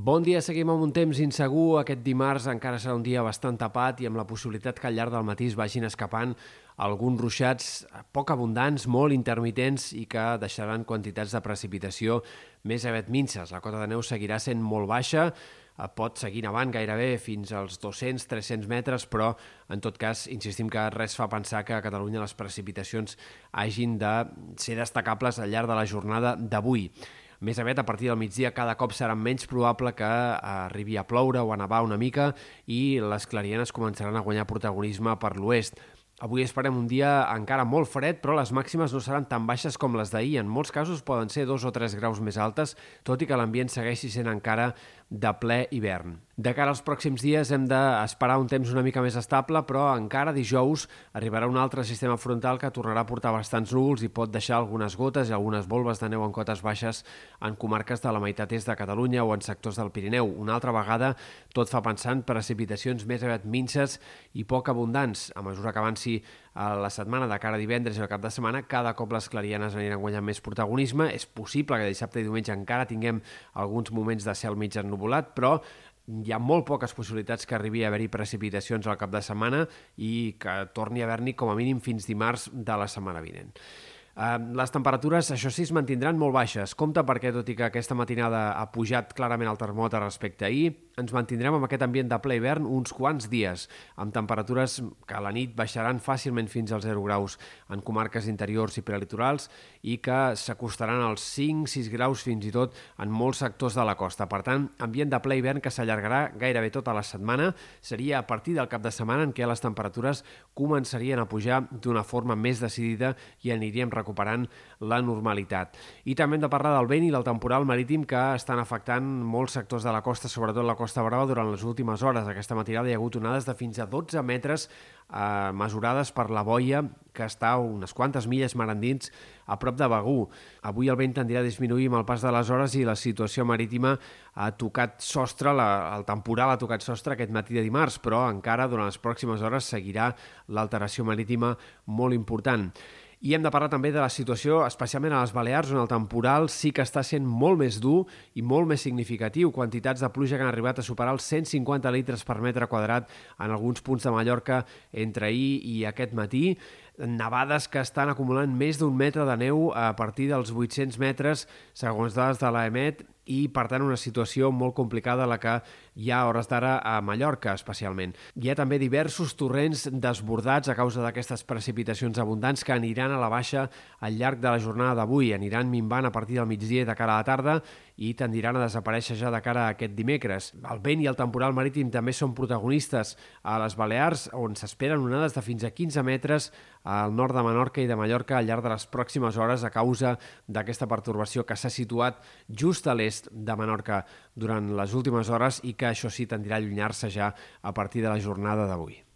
Bon dia, seguim amb un temps insegur. Aquest dimarts encara serà un dia bastant tapat i amb la possibilitat que al llarg del matí es vagin escapant alguns ruixats poc abundants, molt intermitents i que deixaran quantitats de precipitació més aviat minces. La cota de neu seguirà sent molt baixa, eh, pot seguir nevant gairebé fins als 200-300 metres, però en tot cas insistim que res fa pensar que a Catalunya les precipitacions hagin de ser destacables al llarg de la jornada d'avui. Més aviat, a partir del migdia, cada cop serà menys probable que arribi a ploure o a nevar una mica i les clarianes començaran a guanyar protagonisme per l'oest. Avui esperem un dia encara molt fred, però les màximes no seran tan baixes com les d'ahir. En molts casos poden ser dos o tres graus més altes, tot i que l'ambient segueixi sent encara de ple hivern. De cara als pròxims dies hem d'esperar un temps una mica més estable, però encara dijous arribarà un altre sistema frontal que tornarà a portar bastants núvols i pot deixar algunes gotes i algunes volves de neu en cotes baixes en comarques de la meitat est de Catalunya o en sectors del Pirineu. Una altra vegada tot fa pensar en precipitacions més aviat minces i poc abundants. A mesura que avanci a la setmana de cara a divendres i al cap de setmana, cada cop les clarianes aniran guanyant més protagonisme. És possible que dissabte i diumenge encara tinguem alguns moments de cel mig ennubulat, però hi ha molt poques possibilitats que arribi a haver-hi precipitacions al cap de setmana i que torni a haver-n'hi com a mínim fins dimarts de la setmana vinent. Les temperatures, això sí, es mantindran molt baixes. Compte perquè, tot i que aquesta matinada ha pujat clarament el termòmetre respecte a ahir, ens mantindrem amb aquest ambient de ple hivern uns quants dies, amb temperatures que a la nit baixaran fàcilment fins als 0 graus en comarques interiors i prelitorals i que s'acostaran als 5-6 graus fins i tot en molts sectors de la costa. Per tant, ambient de ple hivern que s'allargarà gairebé tota la setmana. Seria a partir del cap de setmana en què les temperatures començarien a pujar d'una forma més decidida i aniríem recuperant la normalitat. I també hem de parlar del vent i del temporal marítim que estan afectant molts sectors de la costa, sobretot la costa Brava, durant les últimes hores. Aquesta matinada hi ha hagut onades de fins a 12 metres eh, mesurades per la boia que està unes quantes milles mar endins a prop de Begú. Avui el vent tendirà a disminuir amb el pas de les hores i la situació marítima ha tocat sostre, la, el temporal ha tocat sostre aquest matí de dimarts, però encara durant les pròximes hores seguirà l'alteració marítima molt important. I hem de parlar també de la situació, especialment a les Balears, on el temporal sí que està sent molt més dur i molt més significatiu. Quantitats de pluja que han arribat a superar els 150 litres per metre quadrat en alguns punts de Mallorca entre ahir i aquest matí nevades que estan acumulant més d'un metre de neu a partir dels 800 metres, segons dades de l'EMET, i, per tant, una situació molt complicada la que hi ha a hores d'ara a Mallorca, especialment. Hi ha també diversos torrents desbordats a causa d'aquestes precipitacions abundants que aniran a la baixa al llarg de la jornada d'avui. Aniran minvant a partir del migdia de cara a la tarda i tendiran a desaparèixer ja de cara a aquest dimecres. El vent i el temporal marítim també són protagonistes a les Balears, on s'esperen onades de fins a 15 metres al nord de Menorca i de Mallorca al llarg de les pròximes hores a causa d'aquesta pertorbació que s'ha situat just a l'est de Menorca durant les últimes hores i que això sí tendirà a allunyar-se ja a partir de la jornada d'avui.